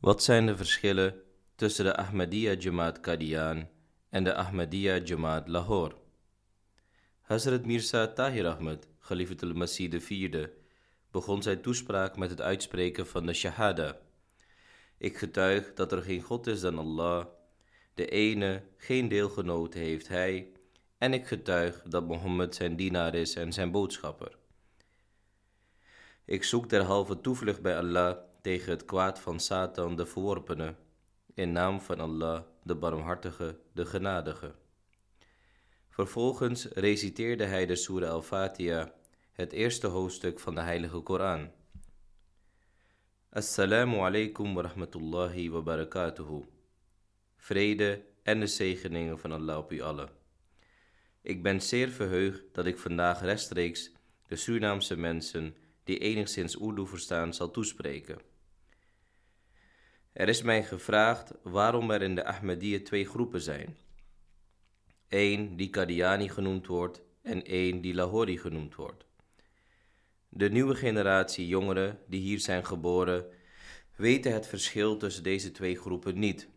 Wat zijn de verschillen tussen de Ahmadiyya Jamaat Qadian en de Ahmadiyya Jamaat Lahore? Hazrat Mirza Tahir Ahmed, Khalifatul Masih IV, begon zijn toespraak met het uitspreken van de Shahada. Ik getuig dat er geen God is dan Allah, de ene, geen deelgenoot heeft hij, en ik getuig dat Mohammed zijn dienaar is en zijn boodschapper. Ik zoek derhalve toevlucht bij Allah tegen het kwaad van Satan de verworpene, in naam van Allah, de barmhartige, de genadige. Vervolgens reciteerde hij de Surah Al-Fatiha, het eerste hoofdstuk van de Heilige Koran. Assalamu alaikum wa rahmatullahi wa barakatuhu. Vrede en de zegeningen van Allah op u allen. Ik ben zeer verheugd dat ik vandaag rechtstreeks de Surinaamse mensen die enigszins Urdu verstaan zal toespreken. Er is mij gevraagd waarom er in de Ahmadiyya twee groepen zijn. Eén die Qadiani genoemd wordt en één die Lahori genoemd wordt. De nieuwe generatie jongeren die hier zijn geboren weten het verschil tussen deze twee groepen niet.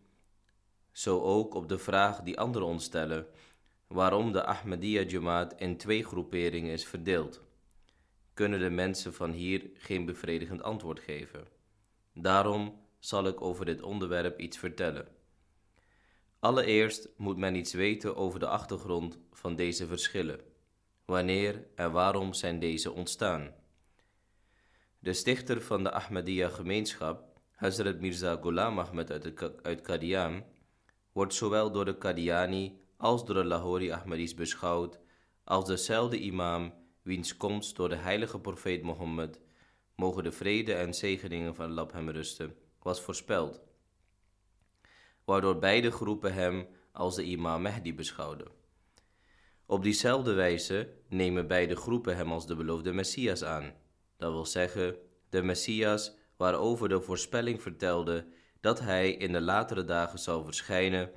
Zo ook op de vraag die anderen ons stellen waarom de Ahmadiyya Jamaat in twee groeperingen is verdeeld. Kunnen de mensen van hier geen bevredigend antwoord geven. Daarom zal ik over dit onderwerp iets vertellen. Allereerst moet men iets weten over de achtergrond van deze verschillen. Wanneer en waarom zijn deze ontstaan? De stichter van de Ahmadiyya gemeenschap, Hazrat Mirza Ghulam Ahmed uit, Qadian, wordt zowel door de Qadiani als door de Lahori Ahmadis beschouwd als dezelfde imam wiens komst door de heilige profeet Mohammed, mogen de vrede en zegeningen van Allah hem rusten, was voorspeld, waardoor beide groepen hem als de imam Mahdi beschouwden. Op diezelfde wijze nemen beide groepen hem als de beloofde Messias aan, dat wil zeggen de Messias waarover de voorspelling vertelde dat hij in de latere dagen zou verschijnen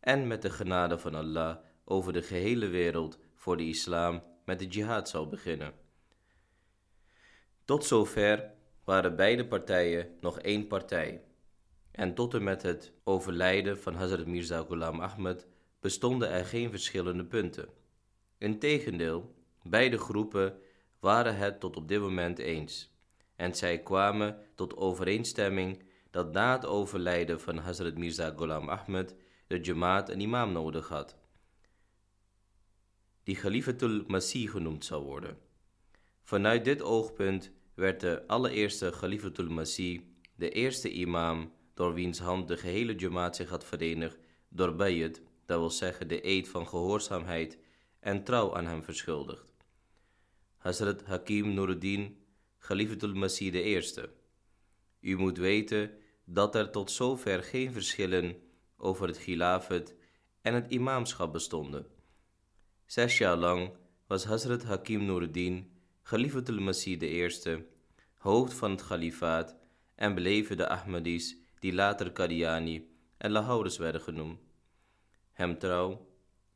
en met de genade van Allah over de gehele wereld voor de islam met de jihad zou beginnen. Tot zover waren beide partijen nog één partij. En tot en met het overlijden van Hazrat Mirza Ghulam Ahmed bestonden er geen verschillende punten. Integendeel, beide groepen waren het tot op dit moment eens. En zij kwamen tot overeenstemming dat na het overlijden van Hazrat Mirza Ghulam Ahmed de Jamaat een imam nodig had, die Khalifatul Masih genoemd zou worden. Vanuit dit oogpunt werd de allereerste Khalifatul Masih de eerste imam door wiens hand de gehele Jamaat zich had verenigd door bayat, dat wil zeggen de eed van gehoorzaamheid en trouw aan hem verschuldigd. Hazrat Hakim Nuruddin, Khalifatul Masih de eerste. U moet weten dat er tot zover geen verschillen over het Gilafet en het imamschap bestonden. Zes jaar lang was Hazrat Hakim Nuruddin, Khalifatul Masih I, hoofd van het kalifaat en beleven de Ahmadis die later Qadiani en Lahouders werden genoemd. Hem trouw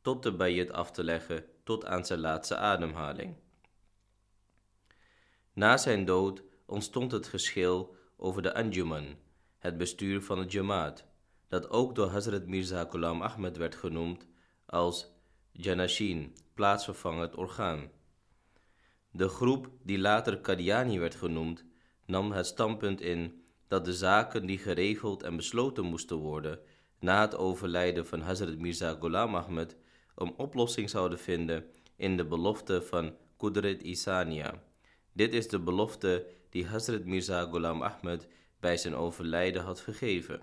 tot de bayat af te leggen tot aan zijn laatste ademhaling. Na zijn dood ontstond het geschil over de Anjuman, het bestuur van het Jamaat, dat ook door Hazrat Mirza Ghulam Ahmed werd genoemd als Janashin, plaatsvervangend orgaan. De groep die later Qadiani werd genoemd, nam het standpunt in dat de zaken die geregeld en besloten moesten worden na het overlijden van Hazrat Mirza Ghulam Ahmed een oplossing zouden vinden in de belofte van Qudret Isania. Dit is de belofte die Hazrat Mirza Ghulam Ahmed bij zijn overlijden had gegeven.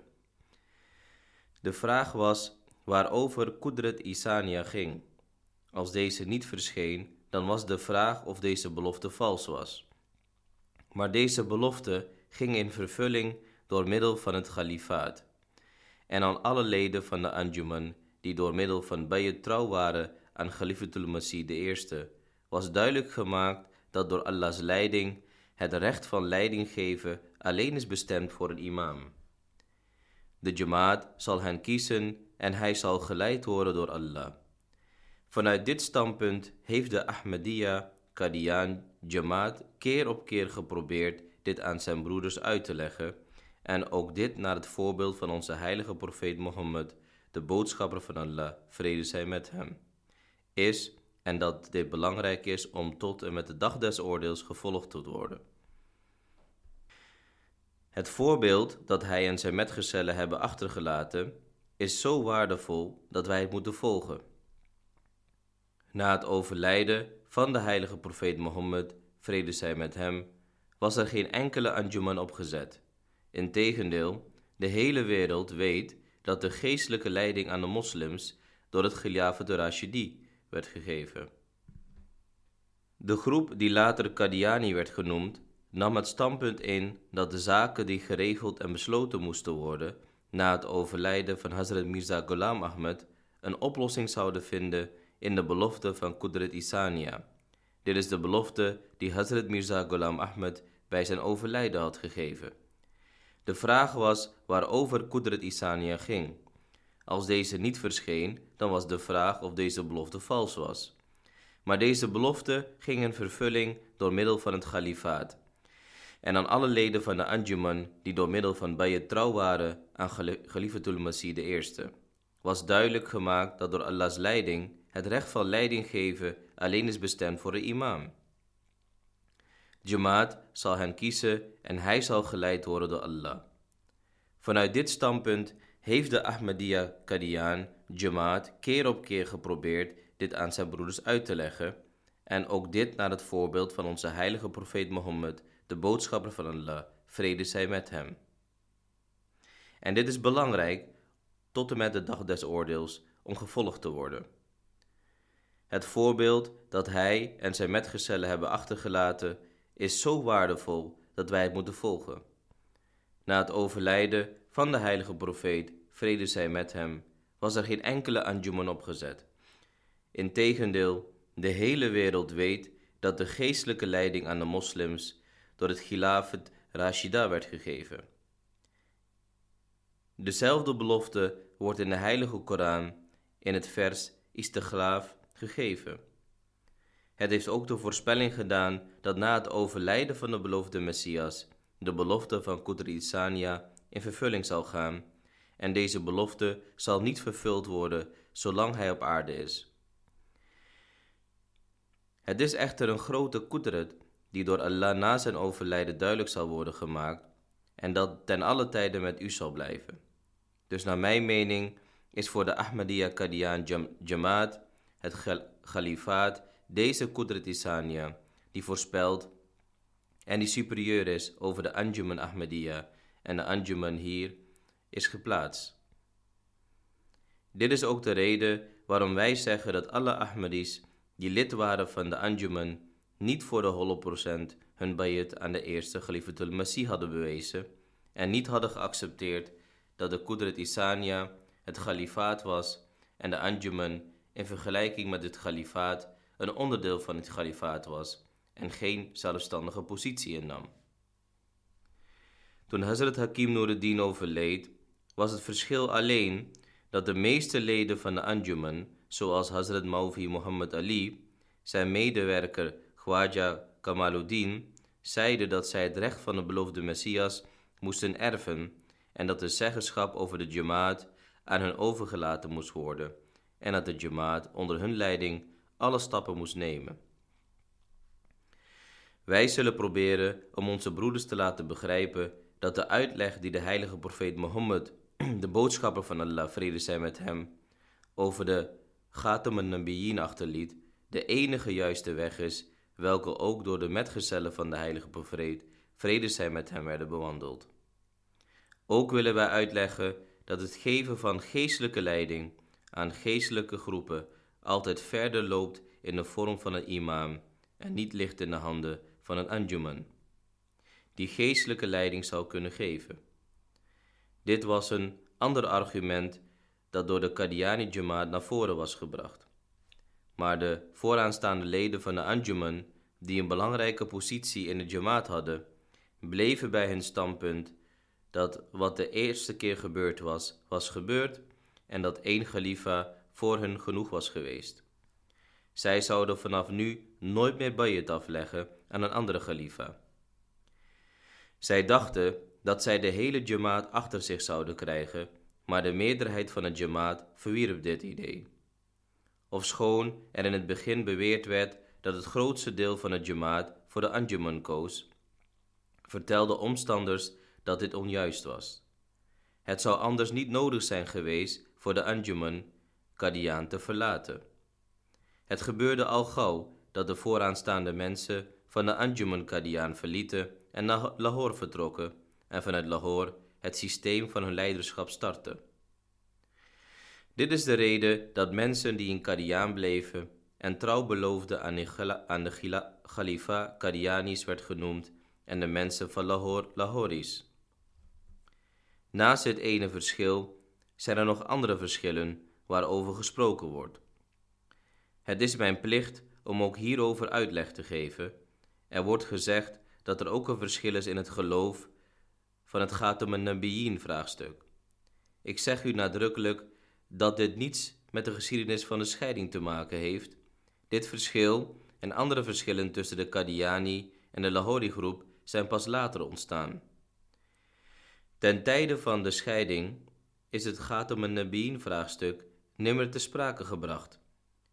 De vraag was waarover Kudret Isania ging. Als deze niet verscheen, dan was de vraag of deze belofte vals was. Maar deze belofte ging in vervulling door middel van het kalifaat. En aan alle leden van de Anjuman, die door middel van bayat trouw waren aan Khalifatul Masih I, was duidelijk gemaakt dat door Allahs leiding het recht van leiding geven alleen is bestemd voor een imam. De Jamaat zal hen kiezen en hij zal geleid worden door Allah. Vanuit dit standpunt heeft de Ahmadiyya Qadian Jamaat keer op keer geprobeerd dit aan zijn broeders uit te leggen en ook dit naar het voorbeeld van onze heilige profeet Mohammed, de boodschapper van Allah, vrede zij met hem, is en dat dit belangrijk is om tot en met de dag des oordeels gevolgd te worden. Het voorbeeld dat hij en zijn metgezellen hebben achtergelaten is zo waardevol dat wij het moeten volgen. Na het overlijden van de heilige profeet Mohammed, vrede zij met hem, was er geen enkele anjuman opgezet. Integendeel, de hele wereld weet dat de geestelijke leiding aan de moslims door het Khilafat Rashidi werd gegeven. De groep die later Qadiani werd genoemd, nam het standpunt in dat de zaken die geregeld en besloten moesten worden na het overlijden van Hazrat Mirza Ghulam Ahmed een oplossing zouden vinden in de belofte van Qudrat Isania. Dit is de belofte die Hazrat Mirza Ghulam Ahmed bij zijn overlijden had gegeven. De vraag was waarover Qudrat Isania ging. Als deze niet verscheen, dan was de vraag of deze belofte vals was. Maar deze belofte ging in vervulling door middel van het kalifaat. En aan alle leden van de Anjuman die door middel van Bayet trouw waren aan Khalifatul Masih I, was duidelijk gemaakt dat door Allahs leiding het recht van leiding geven alleen is bestemd voor de imam. Jamaat zal hen kiezen en hij zal geleid worden door Allah. Vanuit dit standpunt heeft de Ahmadiyya Qadian Jamaat keer op keer geprobeerd dit aan zijn broeders uit te leggen en ook dit naar het voorbeeld van onze heilige profeet Mohammed, de boodschapper van Allah, vrede zij met hem. En dit is belangrijk tot en met de dag des oordeels om gevolgd te worden. Het voorbeeld dat hij en zijn metgezellen hebben achtergelaten is zo waardevol dat wij het moeten volgen. Na het overlijden van de heilige profeet, vrede zij met hem, was er geen enkele anjuman opgezet. Integendeel, de hele wereld weet dat de geestelijke leiding aan de moslims door het Khilafat Rashida werd gegeven. Dezelfde belofte wordt in de heilige Koran in het vers Istighlaaf gegeven. Het heeft ook de voorspelling gedaan dat na het overlijden van de beloofde Messias de belofte van Qudri Isania in vervulling zal gaan en deze belofte zal niet vervuld worden zolang hij op aarde is. Het is echter een grote kudret die door Allah na zijn overlijden duidelijk zal worden gemaakt en dat ten alle tijde met u zal blijven. Dus naar mijn mening is voor de Ahmadiyya Qadian Jamaat het Khalifaat deze Qudrat die voorspelt en die superieur is over de Anjuman Ahmadiyya en de Anjuman hier is geplaatst. Dit is ook de reden waarom wij zeggen dat alle Ahmadis die lid waren van de Anjuman niet voor de holle procent hun bayit aan de eerste Khalifatul Masih hadden bewezen en niet hadden geaccepteerd dat de Qudrat Isania het Khalifaat was en de Anjuman in vergelijking met het Khalifaat een onderdeel van het Khalifaat was en geen zelfstandige positie innam. Toen Hazrat Hakim Nuruddin overleed, was het verschil alleen dat de meeste leden van de Anjuman, zoals Hazrat Mauvi Muhammad Ali, zijn medewerker Khwaja Kamaluddin, zeiden dat zij het recht van de beloofde Messias moesten erven en dat de zeggenschap over de Jamaat aan hen overgelaten moest worden en dat de Jamaat onder hun leiding alle stappen moest nemen. Wij zullen proberen om onze broeders te laten begrijpen dat de uitleg die de heilige profeet Mohammed, de boodschapper van Allah, vrede zij met hem, over de Ghatam al-Nabiyyin achterliet, de enige juiste weg is, welke ook door de metgezellen van de heilige profeet, vrede zij met hem, werden bewandeld. Ook willen wij uitleggen dat het geven van geestelijke leiding aan geestelijke groepen altijd verder loopt in de vorm van een imam en niet ligt in de handen van een anjuman, die geestelijke leiding zou kunnen geven. Dit was een ander argument dat door de Qadiani Jamaat naar voren was gebracht. Maar de vooraanstaande leden van de Anjuman, die een belangrijke positie in de Jamaat hadden, bleven bij hun standpunt dat wat de eerste keer gebeurd was, was gebeurd en dat één Khalifa voor hun genoeg was geweest. Zij zouden vanaf nu nooit meer bayat afleggen aan een andere Khalifa. Zij dachten dat zij de hele Jamaat achter zich zouden krijgen, maar de meerderheid van het Jamaat verwierp dit idee. Ofschoon er in het begin beweerd werd dat het grootste deel van het Jamaat voor de Anjuman koos, vertelden omstanders dat dit onjuist was. Het zou anders niet nodig zijn geweest voor de Anjuman Kadian te verlaten. Het gebeurde al gauw dat de vooraanstaande mensen van de Anjuman Kadian verlieten en naar Lahore vertrokken en vanuit Lahore het systeem van hun leiderschap startten. Dit is de reden dat mensen die in Kadian bleven en trouw beloofden aan de, Khalifa Kadianis werd genoemd en de mensen van Lahore Lahoris. Naast dit ene verschil zijn er nog andere verschillen waarover gesproken wordt. Het is mijn plicht om ook hierover uitleg te geven. Er wordt gezegd dat er ook een verschil is in het geloof van het gaat om een Nabiyin vraagstuk. Ik zeg u nadrukkelijk dat dit niets met de geschiedenis van de scheiding te maken heeft. Dit verschil en andere verschillen tussen de Qadiani en de Lahori groep zijn pas later ontstaan. Ten tijde van de scheiding is het gaat om een Nabiyin vraagstuk nimmer te sprake gebracht.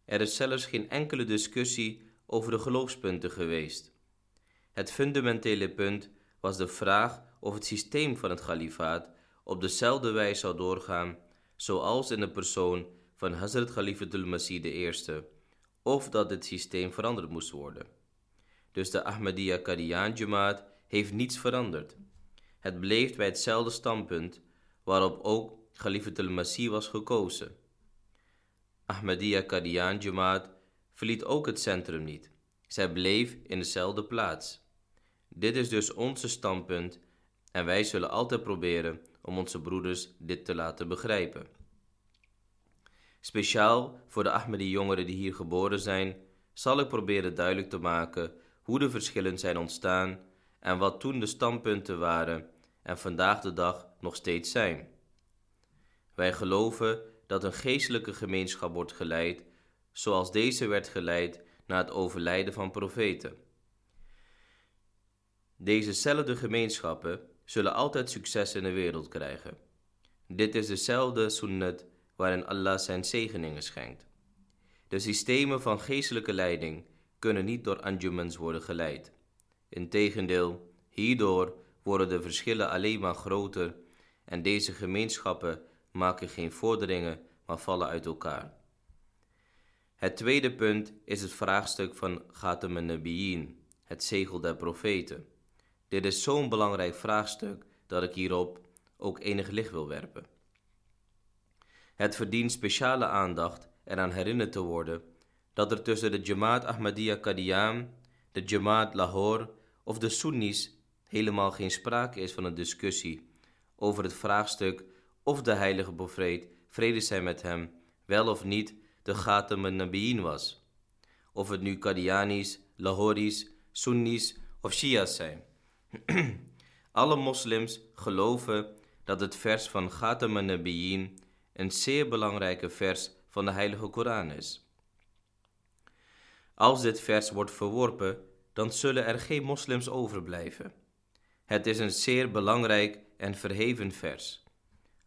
Er is zelfs geen enkele discussie over de geloofspunten geweest. Het fundamentele punt was de vraag of het systeem van het kalifaat op dezelfde wijze zou doorgaan zoals in de persoon van Hazrat Khalifatul Masih I, of dat het systeem veranderd moest worden. Dus de Ahmadiyya Qadian Jamaat heeft niets veranderd. Het bleef bij hetzelfde standpunt waarop ook Khalifatul Masih was gekozen. Ahmadiyya Qadian Jamaat verliet ook het centrum niet. Zij bleef in dezelfde plaats. Dit is dus onze standpunt en wij zullen altijd proberen om onze broeders dit te laten begrijpen. Speciaal voor de Ahmadi jongeren die hier geboren zijn, zal ik proberen duidelijk te maken hoe de verschillen zijn ontstaan en wat toen de standpunten waren en vandaag de dag nog steeds zijn. Wij geloven dat een geestelijke gemeenschap wordt geleid zoals deze werd geleid na het overlijden van profeten. Dezezelfde gemeenschappen zullen altijd succes in de wereld krijgen. Dit is dezelfde sunnat waarin Allah zijn zegeningen schenkt. De systemen van geestelijke leiding kunnen niet door anjumans worden geleid. Integendeel, hierdoor worden de verschillen alleen maar groter en deze gemeenschappen maken geen vorderingen, maar vallen uit elkaar. Het tweede punt is het vraagstuk van Ghatam Nabiyin, het zegel der profeten. Dit is zo'n belangrijk vraagstuk dat ik hierop ook enig licht wil werpen. Het verdient speciale aandacht eraan herinnerd te worden dat er tussen de Jamaat Ahmadiyya Qadian, de Jamaat Lahore of de Sunnis helemaal geen sprake is van een discussie over het vraagstuk of de heilige profeet, vrede zij met hem, wel of niet de Ghatam Nabiyin was. Of het nu Qadianis, Lahoris, Sunnis of Shia's zijn. Alle moslims geloven dat het vers van Ghatam Nabiyin een zeer belangrijke vers van de Heilige Koran is. Als dit vers wordt verworpen, dan zullen er geen moslims overblijven. Het is een zeer belangrijk en verheven vers.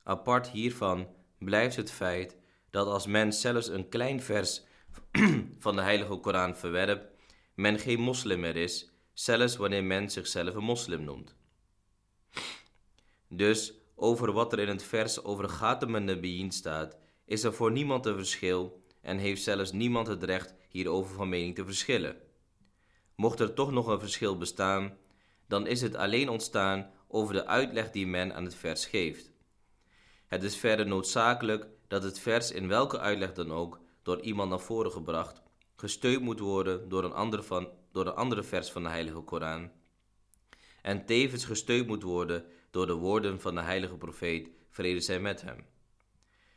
Apart hiervan blijft het feit dat als men zelfs een klein vers van de Heilige Koran verwerpt, men geen moslim meer is, zelfs wanneer men zichzelf een moslim noemt. Dus over wat er in het vers over Ghatam en Nabiyin staat, is er voor niemand een verschil en heeft zelfs niemand het recht hierover van mening te verschillen. Mocht er toch nog een verschil bestaan, dan is het alleen ontstaan over de uitleg die men aan het vers geeft. Het is verder noodzakelijk dat het vers in welke uitleg dan ook door iemand naar voren gebracht, gesteund moet worden door een, ander van, door andere vers van de Heilige Koran en tevens gesteund moet worden door de woorden van de heilige profeet, vrede zij met hem.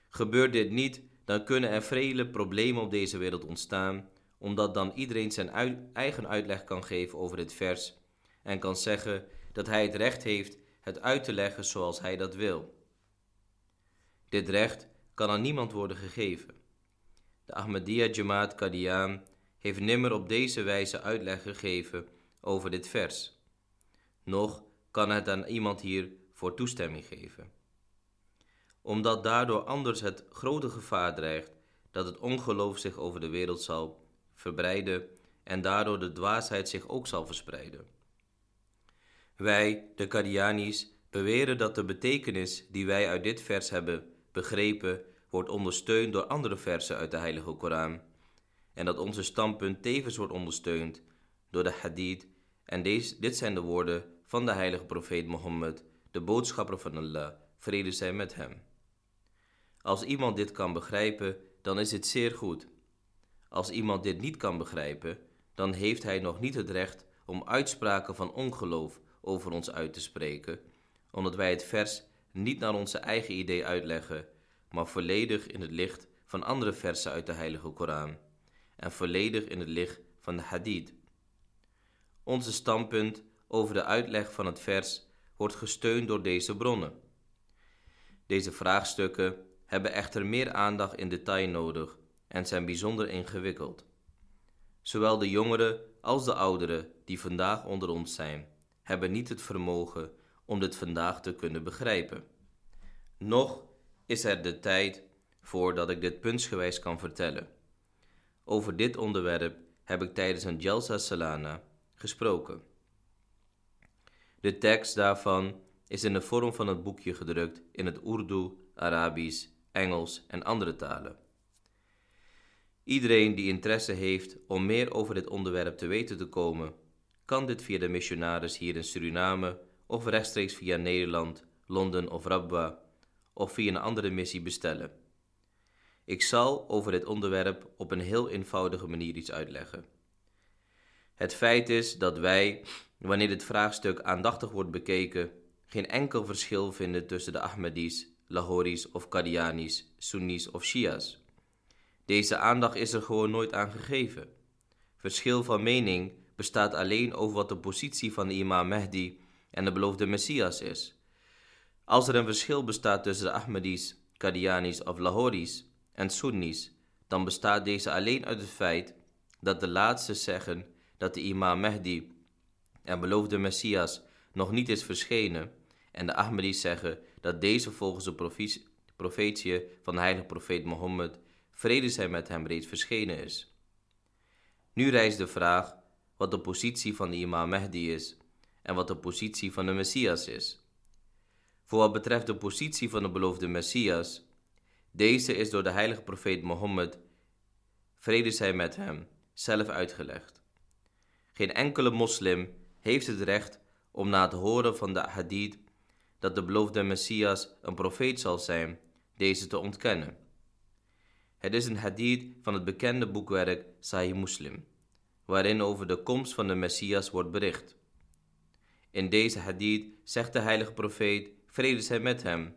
Gebeurt dit niet, dan kunnen er vele problemen op deze wereld ontstaan, omdat dan iedereen zijn eigen uitleg kan geven over dit vers en kan zeggen dat hij het recht heeft het uit te leggen zoals hij dat wil. Dit recht kan aan niemand worden gegeven. De Ahmadiyya Jamaat Qadian heeft nimmer op deze wijze uitleg gegeven over dit vers. Nog kan het aan iemand hier voor toestemming geven. Omdat daardoor anders het grote gevaar dreigt dat het ongeloof zich over de wereld zal verbreiden en daardoor de dwaasheid zich ook zal verspreiden. Wij, de Kadianis, beweren dat de betekenis die wij uit dit vers hebben begrepen, wordt ondersteund door andere versen uit de Heilige Koran, en dat onze standpunt tevens wordt ondersteund door de hadith, en deze, dit zijn de woorden van de heilige profeet Mohammed, de boodschapper van Allah, vrede zij met hem. Als iemand dit kan begrijpen, dan is het zeer goed. Als iemand dit niet kan begrijpen, dan heeft hij nog niet het recht om uitspraken van ongeloof over ons uit te spreken, omdat wij het vers niet naar onze eigen idee uitleggen, maar volledig in het licht van andere versen uit de Heilige Koran en volledig in het licht van de Hadith. Onze standpunt over de uitleg van het vers wordt gesteund door deze bronnen. Deze vraagstukken hebben echter meer aandacht in detail nodig en zijn bijzonder ingewikkeld. Zowel de jongeren als de ouderen die vandaag onder ons zijn, hebben niet het vermogen om dit vandaag te kunnen begrijpen. Nog is er de tijd voor dat ik dit puntsgewijs kan vertellen. Over dit onderwerp heb ik tijdens een Jalsa Salana gesproken. De tekst daarvan is in de vorm van het boekje gedrukt in het Urdu, Arabisch, Engels en andere talen. Iedereen die interesse heeft om meer over dit onderwerp te weten te komen, kan dit via de missionaris hier in Suriname of rechtstreeks via Nederland, Londen of Rabwa of via een andere missie bestellen. Ik zal over dit onderwerp op een heel eenvoudige manier iets uitleggen. Het feit is dat wij, wanneer dit vraagstuk aandachtig wordt bekeken, geen enkel verschil vinden tussen de Ahmadis, Lahoris of Qadianis, Sunnis of Shia's. Deze aandacht is er gewoon nooit aan gegeven. Verschil van mening bestaat alleen over wat de positie van de imam Mahdi en de beloofde Messias is. Als er een verschil bestaat tussen de Ahmadis, Qadianis of Lahoris en Sunnis, dan bestaat deze alleen uit het feit dat de laatste zeggen dat de imam Mahdi en beloofde Messias nog niet is verschenen en de Ahmadis zeggen dat deze volgens de profetie van de heilige profeet Mohammed, vrede zij met hem, reeds verschenen is. Nu rijst de vraag wat de positie van de imam Mahdi is en wat de positie van de Messias is. Voor wat betreft de positie van de beloofde Messias, deze is door de heilige profeet Mohammed, vrede zij met hem, zelf uitgelegd. Geen enkele moslim heeft het recht om na het horen van de hadith dat de beloofde Messias een profeet zal zijn, deze te ontkennen. Het is een hadith van het bekende boekwerk Sahih Muslim, waarin over de komst van de Messias wordt bericht. In deze hadith zegt de heilige profeet, vrede zij met hem,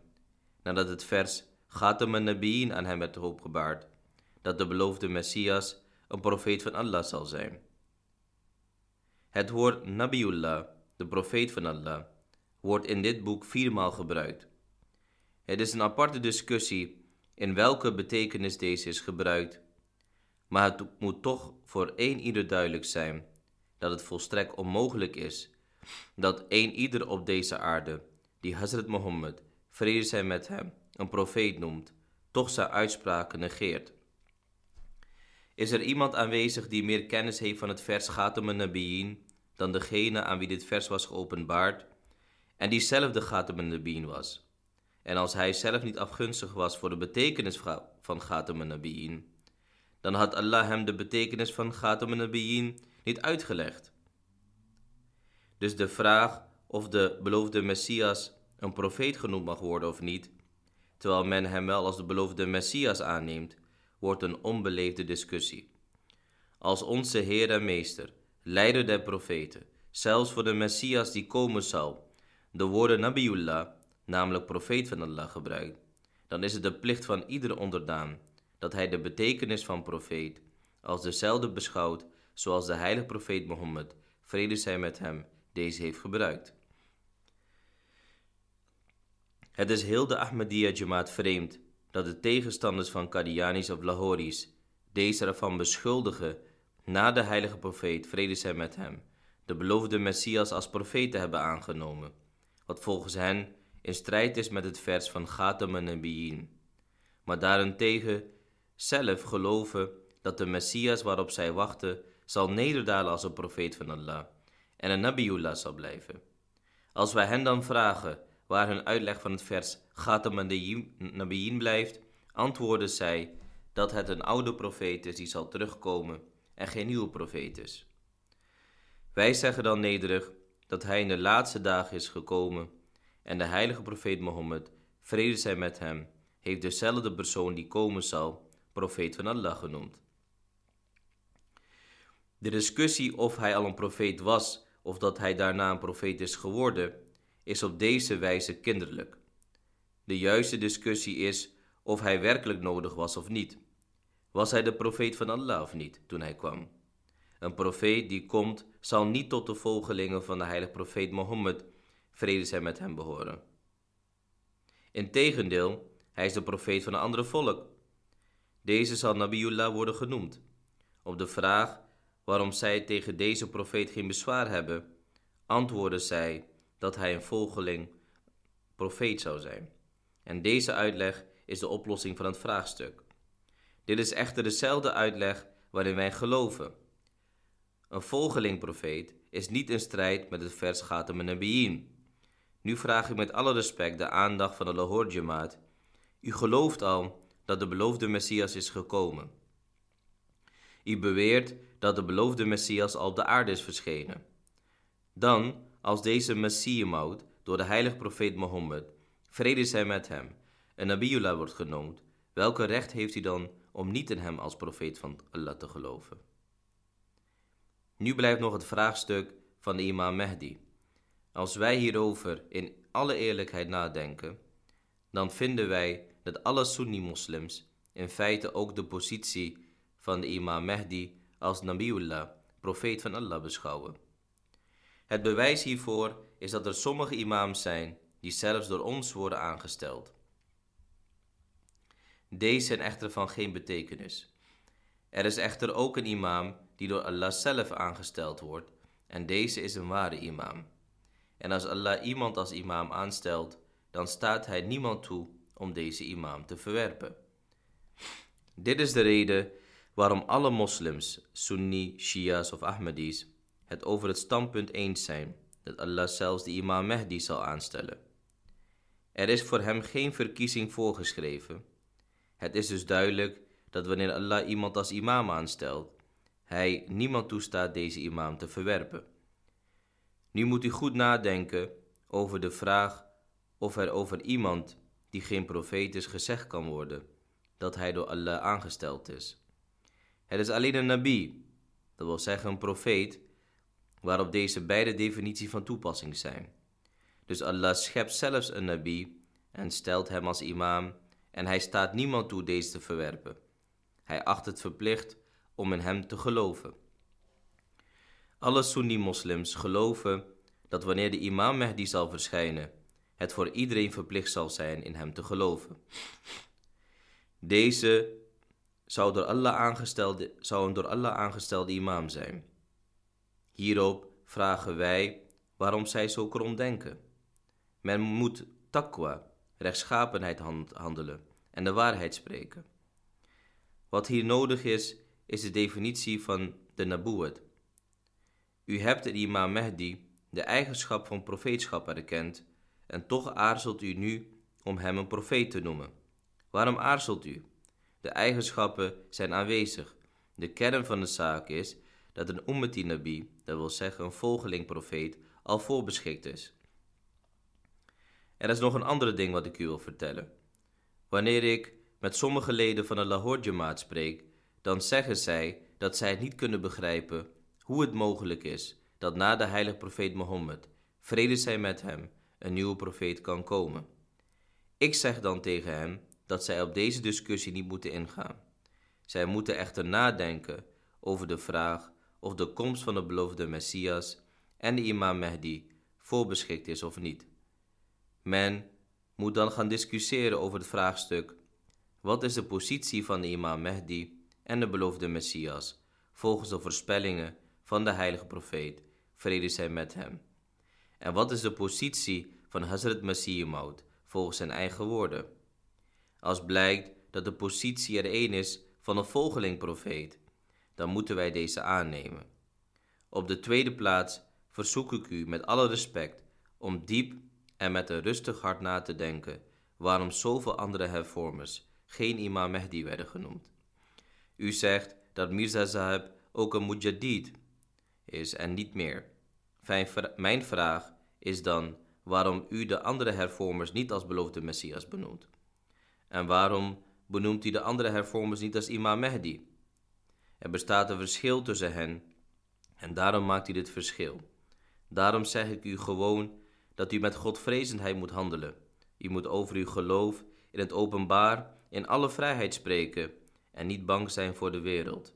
nadat het vers Ghatam al-Nabiyin aan hem werd opgebaard, dat de beloofde Messias een profeet van Allah zal zijn. Het woord Nabiullah, de profeet van Allah, wordt in dit boek viermaal gebruikt. Het is een aparte discussie in welke betekenis deze is gebruikt, maar het moet toch voor één ieder duidelijk zijn dat het volstrekt onmogelijk is dat één ieder op deze aarde, die Hazrat Mohammed, vrede zij met hem, een profeet noemt, toch zijn uitspraken negeert. Is er iemand aanwezig die meer kennis heeft van het vers Ghatam Nabiyin dan degene aan wie dit vers was geopenbaard en die zelf de Ghatam Nabiyin was? En als hij zelf niet afgunstig was voor de betekenis van Ghatam Nabiyin, dan had Allah hem de betekenis van Ghatam Nabiyin niet uitgelegd. Dus de vraag of de beloofde Messias een profeet genoemd mag worden of niet, terwijl men hem wel als de beloofde Messias aanneemt, wordt een onbeleefde discussie. Als onze Heer en Meester, leider der profeten, zelfs voor de Messias die komen zal, de woorden Nabiullah, namelijk profeet van Allah, gebruikt, dan is het de plicht van iedere onderdaan dat hij de betekenis van profeet als dezelfde beschouwt zoals de heilige profeet Mohammed, vrede zij met hem, deze heeft gebruikt. Het is heel de Ahmadiyya Jamaat vreemd dat de tegenstanders van Qadianis of Lahoris deze ervan beschuldigen na de heilige profeet, vrede zij met hem, de beloofde Messias als profeet te hebben aangenomen wat volgens hen in strijd is met het vers van Ghatam en Maar daarentegen zelf geloven dat de Messias waarop zij wachten zal nederdalen als een profeet van Allah en een Nabiullah zal blijven. Als wij hen dan vragen waar hun uitleg van het vers Ghatam en blijft, antwoorden zij dat het een oude profeet is die zal terugkomen en geen nieuwe profeet is. Wij zeggen dan nederig dat hij in de laatste dagen is gekomen en de heilige profeet Mohammed, vrede zij met hem, heeft dezelfde persoon die komen zal, profeet van Allah genoemd. De discussie of hij al een profeet was of dat hij daarna een profeet is geworden, is op deze wijze kinderlijk. De juiste discussie is of hij werkelijk nodig was of niet. Was hij de profeet van Allah of niet toen hij kwam? Een profeet die komt, zal niet tot de volgelingen van de heilige profeet Mohammed, vrede zij met hem behoren. Integendeel, hij is de profeet van een andere volk. Deze zal Nabiullah worden genoemd. Op de vraag waarom zij tegen deze profeet geen bezwaar hebben, antwoorden zij dat hij een volgeling profeet zou zijn. En deze uitleg is de oplossing van het vraagstuk. Dit is echter dezelfde uitleg waarin wij geloven. Een volgeling profeet is niet in strijd met het vers Ghatam Nabiyin. Nu vraag ik met alle respect de aandacht van de Lahore Jamaat. U gelooft al dat de beloofde Messias is gekomen. U beweert dat de beloofde Messias al op de aarde is verschenen. Dan, als deze Messiemaud door de heilige profeet Mohammed, vrede zij met hem, een Nabiullah wordt genoemd, welke recht heeft u dan om niet in hem als profeet van Allah te geloven? Nu blijft nog het vraagstuk van de imam Mehdi. Als wij hierover in alle eerlijkheid nadenken, dan vinden wij dat alle Sunni-moslims in feite ook de positie van de imam Mehdi als Nabiullah, profeet van Allah, beschouwen. Het bewijs hiervoor is dat er sommige imams zijn die zelfs door ons worden aangesteld. Deze zijn echter van geen betekenis. Er is echter ook een imam die door Allah zelf aangesteld wordt, en deze is een ware imam. En als Allah iemand als imam aanstelt, dan staat hij niemand toe om deze imam te verwerpen. Dit is de reden waarom alle moslims, Sunni, Shia's of Ahmadis, het over het standpunt eens zijn dat Allah zelfs de imam Mehdi zal aanstellen. Er is voor hem geen verkiezing voorgeschreven. Het is dus duidelijk dat wanneer Allah iemand als imam aanstelt, hij niemand toestaat deze imam te verwerpen. Nu moet u goed nadenken over de vraag of er over iemand die geen profeet is gezegd kan worden dat hij door Allah aangesteld is. Het is alleen een nabi, dat wil zeggen een profeet, waarop deze beide definities van toepassing zijn. Dus Allah schept zelfs een nabi en stelt hem als imam en hij staat niemand toe deze te verwerpen. Hij acht het verplicht om in hem te geloven. Alle Sunni-moslims geloven dat wanneer de imam Mehdi zal verschijnen, het voor iedereen verplicht zal zijn in hem te geloven. Deze zou, door Allah aangestelde, zou een door Allah aangestelde imam zijn. Hierop vragen wij waarom zij zo krom denken. Men moet taqwa, rechtschapenheid handelen en de waarheid spreken. Wat hier nodig is, is de definitie van de nabuwat. U hebt in imam Mehdi de eigenschap van profeetschap erkend en toch aarzelt u nu om hem een profeet te noemen. Waarom aarzelt u? De eigenschappen zijn aanwezig. De kern van de zaak is dat een ummati nabi, dat wil zeggen een volgeling profeet, al voorbeschikt is. Er is nog een andere ding wat ik u wil vertellen. Wanneer ik met sommige leden van de Lahore Jamaat spreek, dan zeggen zij dat zij het niet kunnen begrijpen hoe het mogelijk is dat na de heilige profeet Mohammed, vrede zij met hem, een nieuwe profeet kan komen. Ik zeg dan tegen hen dat zij op deze discussie niet moeten ingaan. Zij moeten echter nadenken over de vraag of de komst van de beloofde Messias en de imam Mehdi voorbeschikt is of niet. Men moet dan gaan discussiëren over het vraagstuk: wat is de positie van de imam Mehdi en de beloofde Messias volgens de voorspellingen van de heilige profeet, vrede zij met hem? En wat is de positie van Hazrat Masih Maud volgens zijn eigen woorden. Als blijkt dat de positie er een is van een volgeling-profeet, dan moeten wij deze aannemen. Op de tweede plaats verzoek ik u met alle respect om diep en met een rustig hart na te denken waarom zoveel andere hervormers geen Imam Mehdi werden genoemd. U zegt dat Mirza Zaheb ook een mujadid is en niet meer. Mijn vraag is dan waarom u de andere hervormers niet als beloofde Messias benoemt. En waarom benoemt u de andere hervormers niet als Imam Mehdi? Er bestaat een verschil tussen hen en daarom maakt u dit verschil. Daarom zeg ik u gewoon dat u met godvrezendheid moet handelen. U moet over uw geloof in het openbaar in alle vrijheid spreken en niet bang zijn voor de wereld.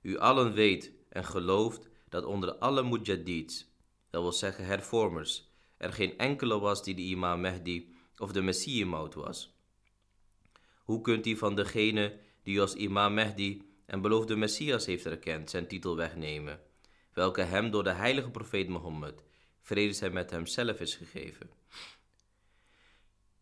U allen weet en gelooft dat onder alle mujaddids, dat wil zeggen hervormers, er geen enkele was die de imam Mehdi of de Messiëmout was. Hoe kunt u van degene die als imam Mehdi en beloofde Messias heeft erkend zijn titel wegnemen, welke hem door de heilige profeet Mohammed, vrede zij met hem zelf is gegeven?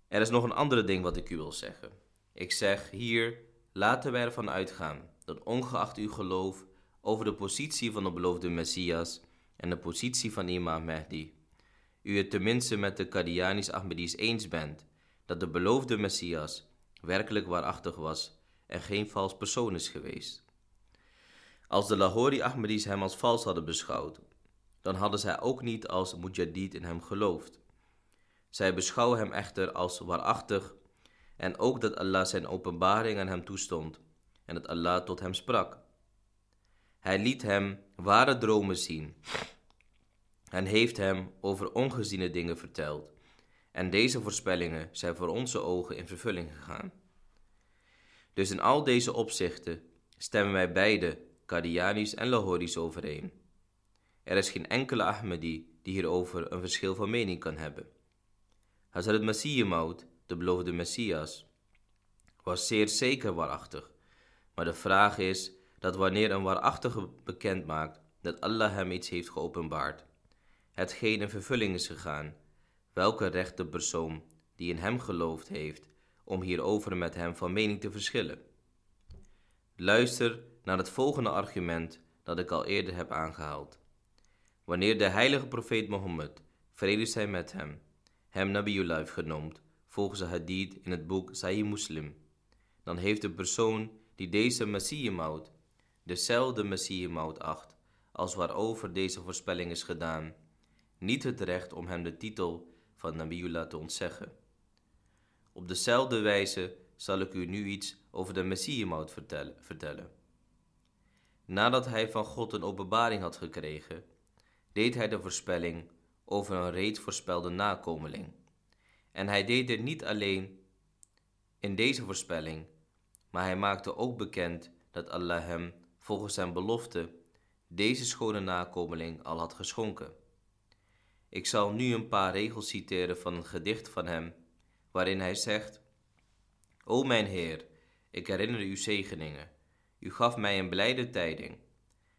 Er is nog een andere ding wat ik u wil zeggen. Ik zeg hier, laten wij ervan uitgaan dat ongeacht uw geloof over de positie van de beloofde Messias en de positie van imam Mehdi, u het tenminste met de Qadianis Ahmedis eens bent dat de beloofde Messias werkelijk waarachtig was en geen vals persoon is geweest. Als de Lahori Ahmedis hem als vals hadden beschouwd, dan hadden zij ook niet als mujadid in hem geloofd. Zij beschouwen hem echter als waarachtig en ook dat Allah zijn openbaring aan hem toestond en dat Allah tot hem sprak. Hij liet hem ware dromen zien en heeft hem over ongeziene dingen verteld. En deze voorspellingen zijn voor onze ogen in vervulling gegaan. Dus in al deze opzichten stemmen wij beide, Qadianis en Lahoris, overeen. Er is geen enkele Ahmadi die hierover een verschil van mening kan hebben. Hazrat Masih Maud, de beloofde Messias, was zeer zeker waarachtig. Maar de vraag is dat wanneer een waarachtige bekend maakt dat Allah hem iets heeft geopenbaard, hetgeen in vervulling is gegaan, welke recht de persoon die in hem geloofd heeft om hierover met hem van mening te verschillen. Luister naar het volgende argument dat ik al eerder heb aangehaald. Wanneer de heilige profeet Mohammed, vrede zij met hem, hem Nabiullah genoemd, volgens de hadith in het boek Sahih Muslim, dan heeft de persoon die deze Messiëmout dezelfde Messiëmout acht als waarover deze voorspelling is gedaan, niet het recht om hem de titel van Nabiullah te ontzeggen. Op dezelfde wijze zal ik u nu iets over de vertellen, vertellen. Nadat hij van God een openbaring had gekregen, deed hij de voorspelling over een reeds voorspelde nakomeling. En hij deed dit niet alleen in deze voorspelling, maar hij maakte ook bekend dat Allah hem, volgens zijn belofte, deze schone nakomeling al had geschonken. Ik zal nu een paar regels citeren van een gedicht van hem, waarin hij zegt: O mijn Heer, ik herinner u zegeningen. U gaf mij een blijde tijding.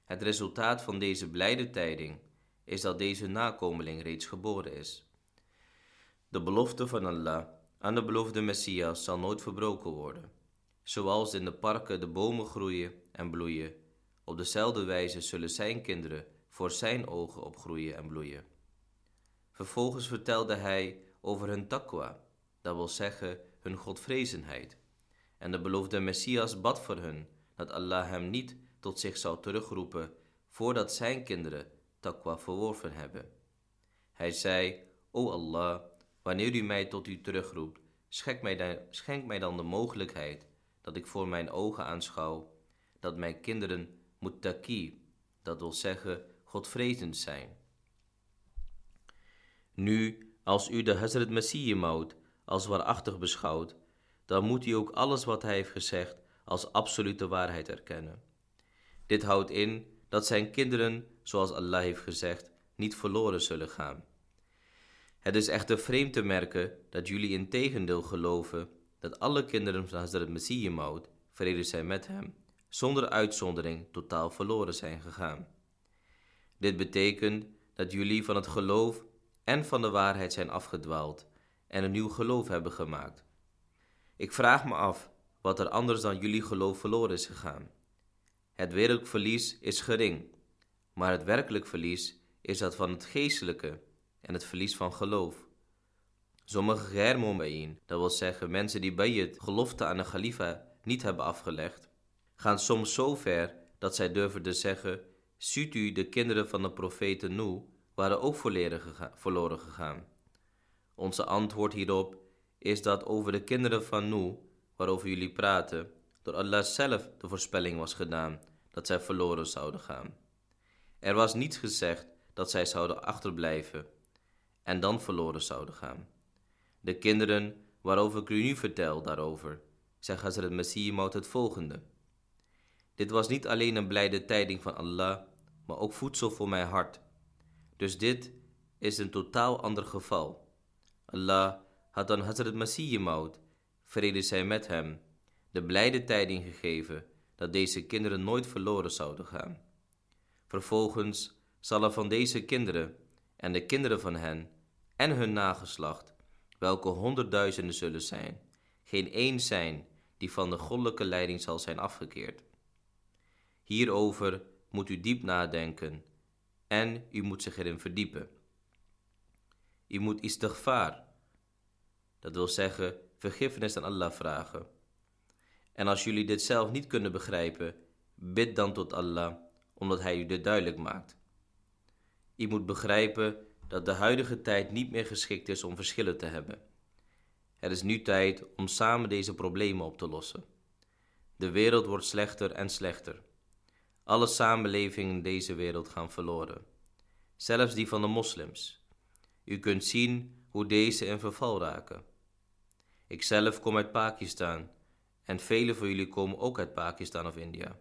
Het resultaat van deze blijde tijding is dat deze nakomeling reeds geboren is. De belofte van Allah aan de beloofde Messias zal nooit verbroken worden. Zoals in de parken de bomen groeien en bloeien, op dezelfde wijze zullen zijn kinderen voor zijn ogen opgroeien en bloeien. Vervolgens vertelde hij over hun takwa, dat wil zeggen hun godvrezenheid. En de beloofde Messias bad voor hun dat Allah hem niet tot zich zou terugroepen voordat zijn kinderen takwa verworven hebben. Hij zei, O Allah, wanneer u mij tot u terugroept, schenk mij, dan, schenk mij dan de mogelijkheid dat ik voor mijn ogen aanschouw dat mijn kinderen muttaki, dat wil zeggen godvrezend zijn. Nu, als u de Hazrat Messiah als waarachtig beschouwt, dan moet u ook alles wat hij heeft gezegd als absolute waarheid erkennen. Dit houdt in dat zijn kinderen, zoals Allah heeft gezegd, niet verloren zullen gaan. Het is echter vreemd te merken dat jullie in tegendeel geloven dat alle kinderen van Hazrat Messiah Maud, vrede zijn met hem, zonder uitzondering totaal verloren zijn gegaan. Dit betekent dat jullie van het geloof en van de waarheid zijn afgedwaald en een nieuw geloof hebben gemaakt. Ik vraag me af wat er anders dan jullie geloof verloren is gegaan. Het wereldlijk verlies is gering, maar het werkelijk verlies is dat van het geestelijke en het verlies van geloof. Sommige germomein, dat wil zeggen mensen die bij het gelofte aan de khalifa niet hebben afgelegd, gaan soms zo ver dat zij durven te zeggen: Ziet u, de kinderen van de profeten Nu waren ook verloren gegaan. Onze antwoord hierop is dat over de kinderen van Nu, waarover jullie praten, door Allah zelf de voorspelling was gedaan dat zij verloren zouden gaan. Er was niets gezegd dat zij zouden achterblijven en dan verloren zouden gaan. De kinderen waarover ik u nu vertel daarover, zegt Hazrat Masih Maud het volgende. Dit was niet alleen een blijde tijding van Allah, maar ook voedsel voor mijn hart. Dus dit is een totaal ander geval. Allah had dan Hazrat Masih Maud, vrede zij met hem, de blijde tijding gegeven dat deze kinderen nooit verloren zouden gaan. Vervolgens zal er van deze kinderen en de kinderen van hen en hun nageslacht, welke honderdduizenden zullen zijn, geen één zijn die van de goddelijke leiding zal zijn afgekeerd. Hierover moet u diep nadenken en u moet zich erin verdiepen. U moet istighfar, dat wil zeggen vergiffenis aan Allah vragen. En als jullie dit zelf niet kunnen begrijpen, bid dan tot Allah, omdat Hij u dit duidelijk maakt. U moet begrijpen dat de huidige tijd niet meer geschikt is om verschillen te hebben. Het is nu tijd om samen deze problemen op te lossen. De wereld wordt slechter en slechter. Alle samenlevingen in deze wereld gaan verloren, zelfs die van de moslims. U kunt zien hoe deze in verval raken. Ikzelf kom uit Pakistan en velen van jullie komen ook uit Pakistan of India.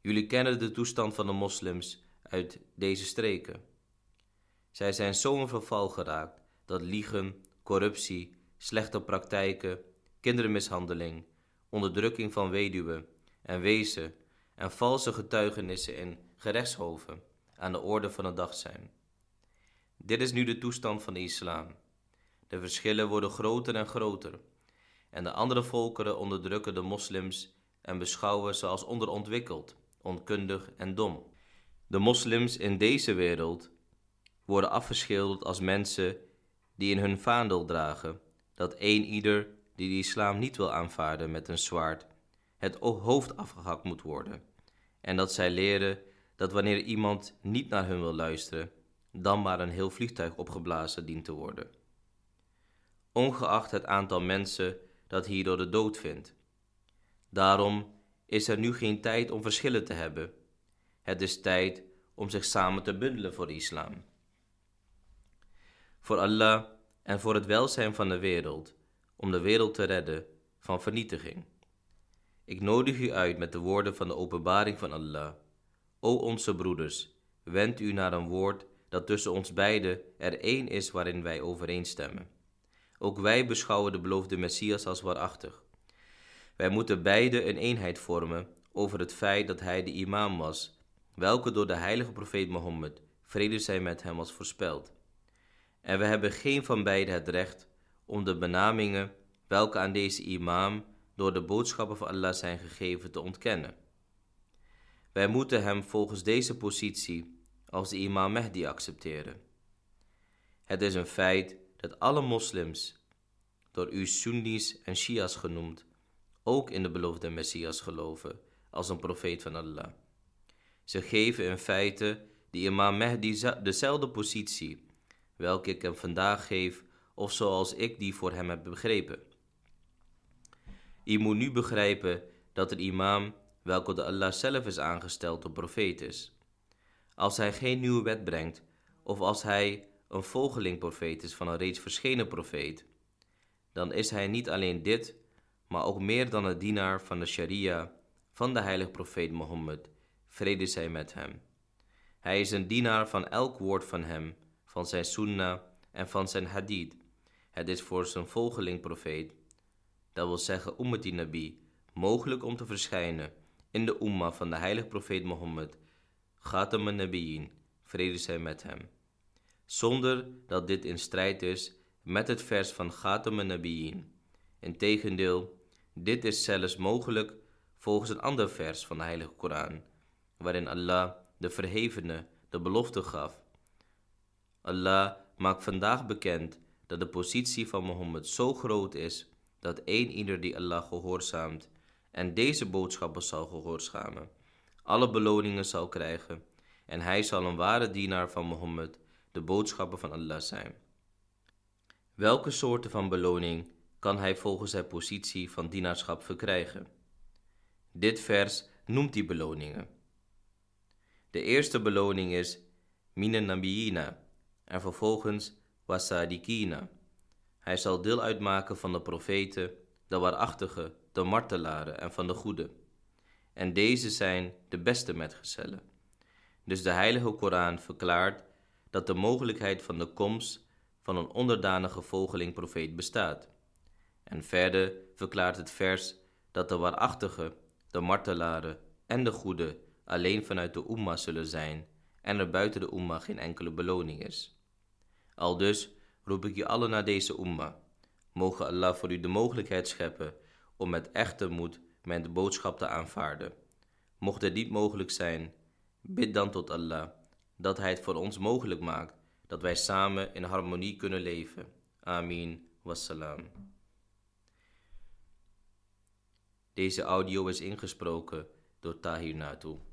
Jullie kennen de toestand van de moslims uit deze streken. Zij zijn zo in verval geraakt dat liegen, corruptie, slechte praktijken, kindermishandeling, onderdrukking van weduwen en wezen en valse getuigenissen in gerechtshoven aan de orde van de dag zijn. Dit is nu de toestand van de islam. De verschillen worden groter en groter en de andere volkeren onderdrukken de moslims en beschouwen ze als onderontwikkeld, onkundig en dom. De moslims in deze wereld worden afgeschilderd als mensen die in hun vaandel dragen dat een ieder die de islam niet wil aanvaarden met een zwaard, het hoofd afgehakt moet worden, en dat zij leren dat wanneer iemand niet naar hun wil luisteren, dan maar een heel vliegtuig opgeblazen dient te worden. Ongeacht het aantal mensen dat hierdoor de dood vindt. Daarom is er nu geen tijd om verschillen te hebben. Het is tijd om zich samen te bundelen voor de islam. Voor Allah en voor het welzijn van de wereld, om de wereld te redden van vernietiging. Ik nodig u uit met de woorden van de openbaring van Allah. O onze broeders, wend u naar een woord dat tussen ons beiden er één is waarin wij overeenstemmen. Ook wij beschouwen de beloofde Messias als waarachtig. Wij moeten beide een eenheid vormen over het feit dat hij de imam was, welke door de heilige profeet Mohammed, vrede zij met hem, was voorspeld. En we hebben geen van beiden het recht om de benamingen welke aan deze imam door de boodschappen van Allah zijn gegeven te ontkennen. Wij moeten hem volgens deze positie als de imam Mehdi accepteren. Het is een feit dat alle moslims, door u Sunnis en Shia's genoemd, ook in de beloofde Messias geloven als een profeet van Allah. Ze geven in feite de imam Mehdi dezelfde positie, welke ik hem vandaag geef, of zoals ik die voor hem heb begrepen. Je moet nu begrijpen dat de imam, welke de Allah zelf is aangesteld, een profeet is. Als hij geen nieuwe wet brengt, of als hij een volgeling profeet is van een reeds verschenen profeet, dan is hij niet alleen dit, maar ook meer dan een dienaar van de sharia van de heilige profeet Mohammed, vrede zij met hem. Hij is een dienaar van elk woord van hem, van zijn sunnah en van zijn hadith. Het is voor zijn volgeling profeet, dat wil zeggen Ummati Nabi, mogelijk om te verschijnen in de umma van de heilige profeet Mohammed, Ghatam Nabiyin, vrede zij met hem. zonder dat dit in strijd is met het vers van Ghatam en Integendeel, dit is zelfs mogelijk volgens een ander vers van de Heilige Koran, waarin Allah, de Verhevene, de belofte gaf. Allah maakt vandaag bekend dat de positie van Mohammed zo groot is dat één ieder die Allah gehoorzaamt en deze boodschappen zal gehoorzamen, alle beloningen zal krijgen en hij zal een ware dienaar van Mohammed, de boodschappen van Allah zijn. Welke soorten van beloning kan hij volgens zijn positie van dienaarschap verkrijgen? Dit vers noemt die beloningen. De eerste beloning is Minen Nabiyina en vervolgens Wasadikina. Hij zal deel uitmaken van de profeten, de waarachtigen, de martelaren en van de goede. En deze zijn de beste metgezellen. Dus de Heilige Koran verklaart dat de mogelijkheid van de komst van een onderdanige volgeling profeet bestaat. En verder verklaart het vers dat de waarachtigen, de martelaren en de goede alleen vanuit de Umma zullen zijn en er buiten de Umma geen enkele beloning is. Al dus roep ik je allen naar deze Umma. Mogen Allah voor u de mogelijkheid scheppen om met echte moed mijn boodschap te aanvaarden. Mocht het niet mogelijk zijn, bid dan tot Allah dat Hij het voor ons mogelijk maakt dat wij samen in harmonie kunnen leven. Amin. Wassalam. Deze audio is ingesproken door Tahir Nato.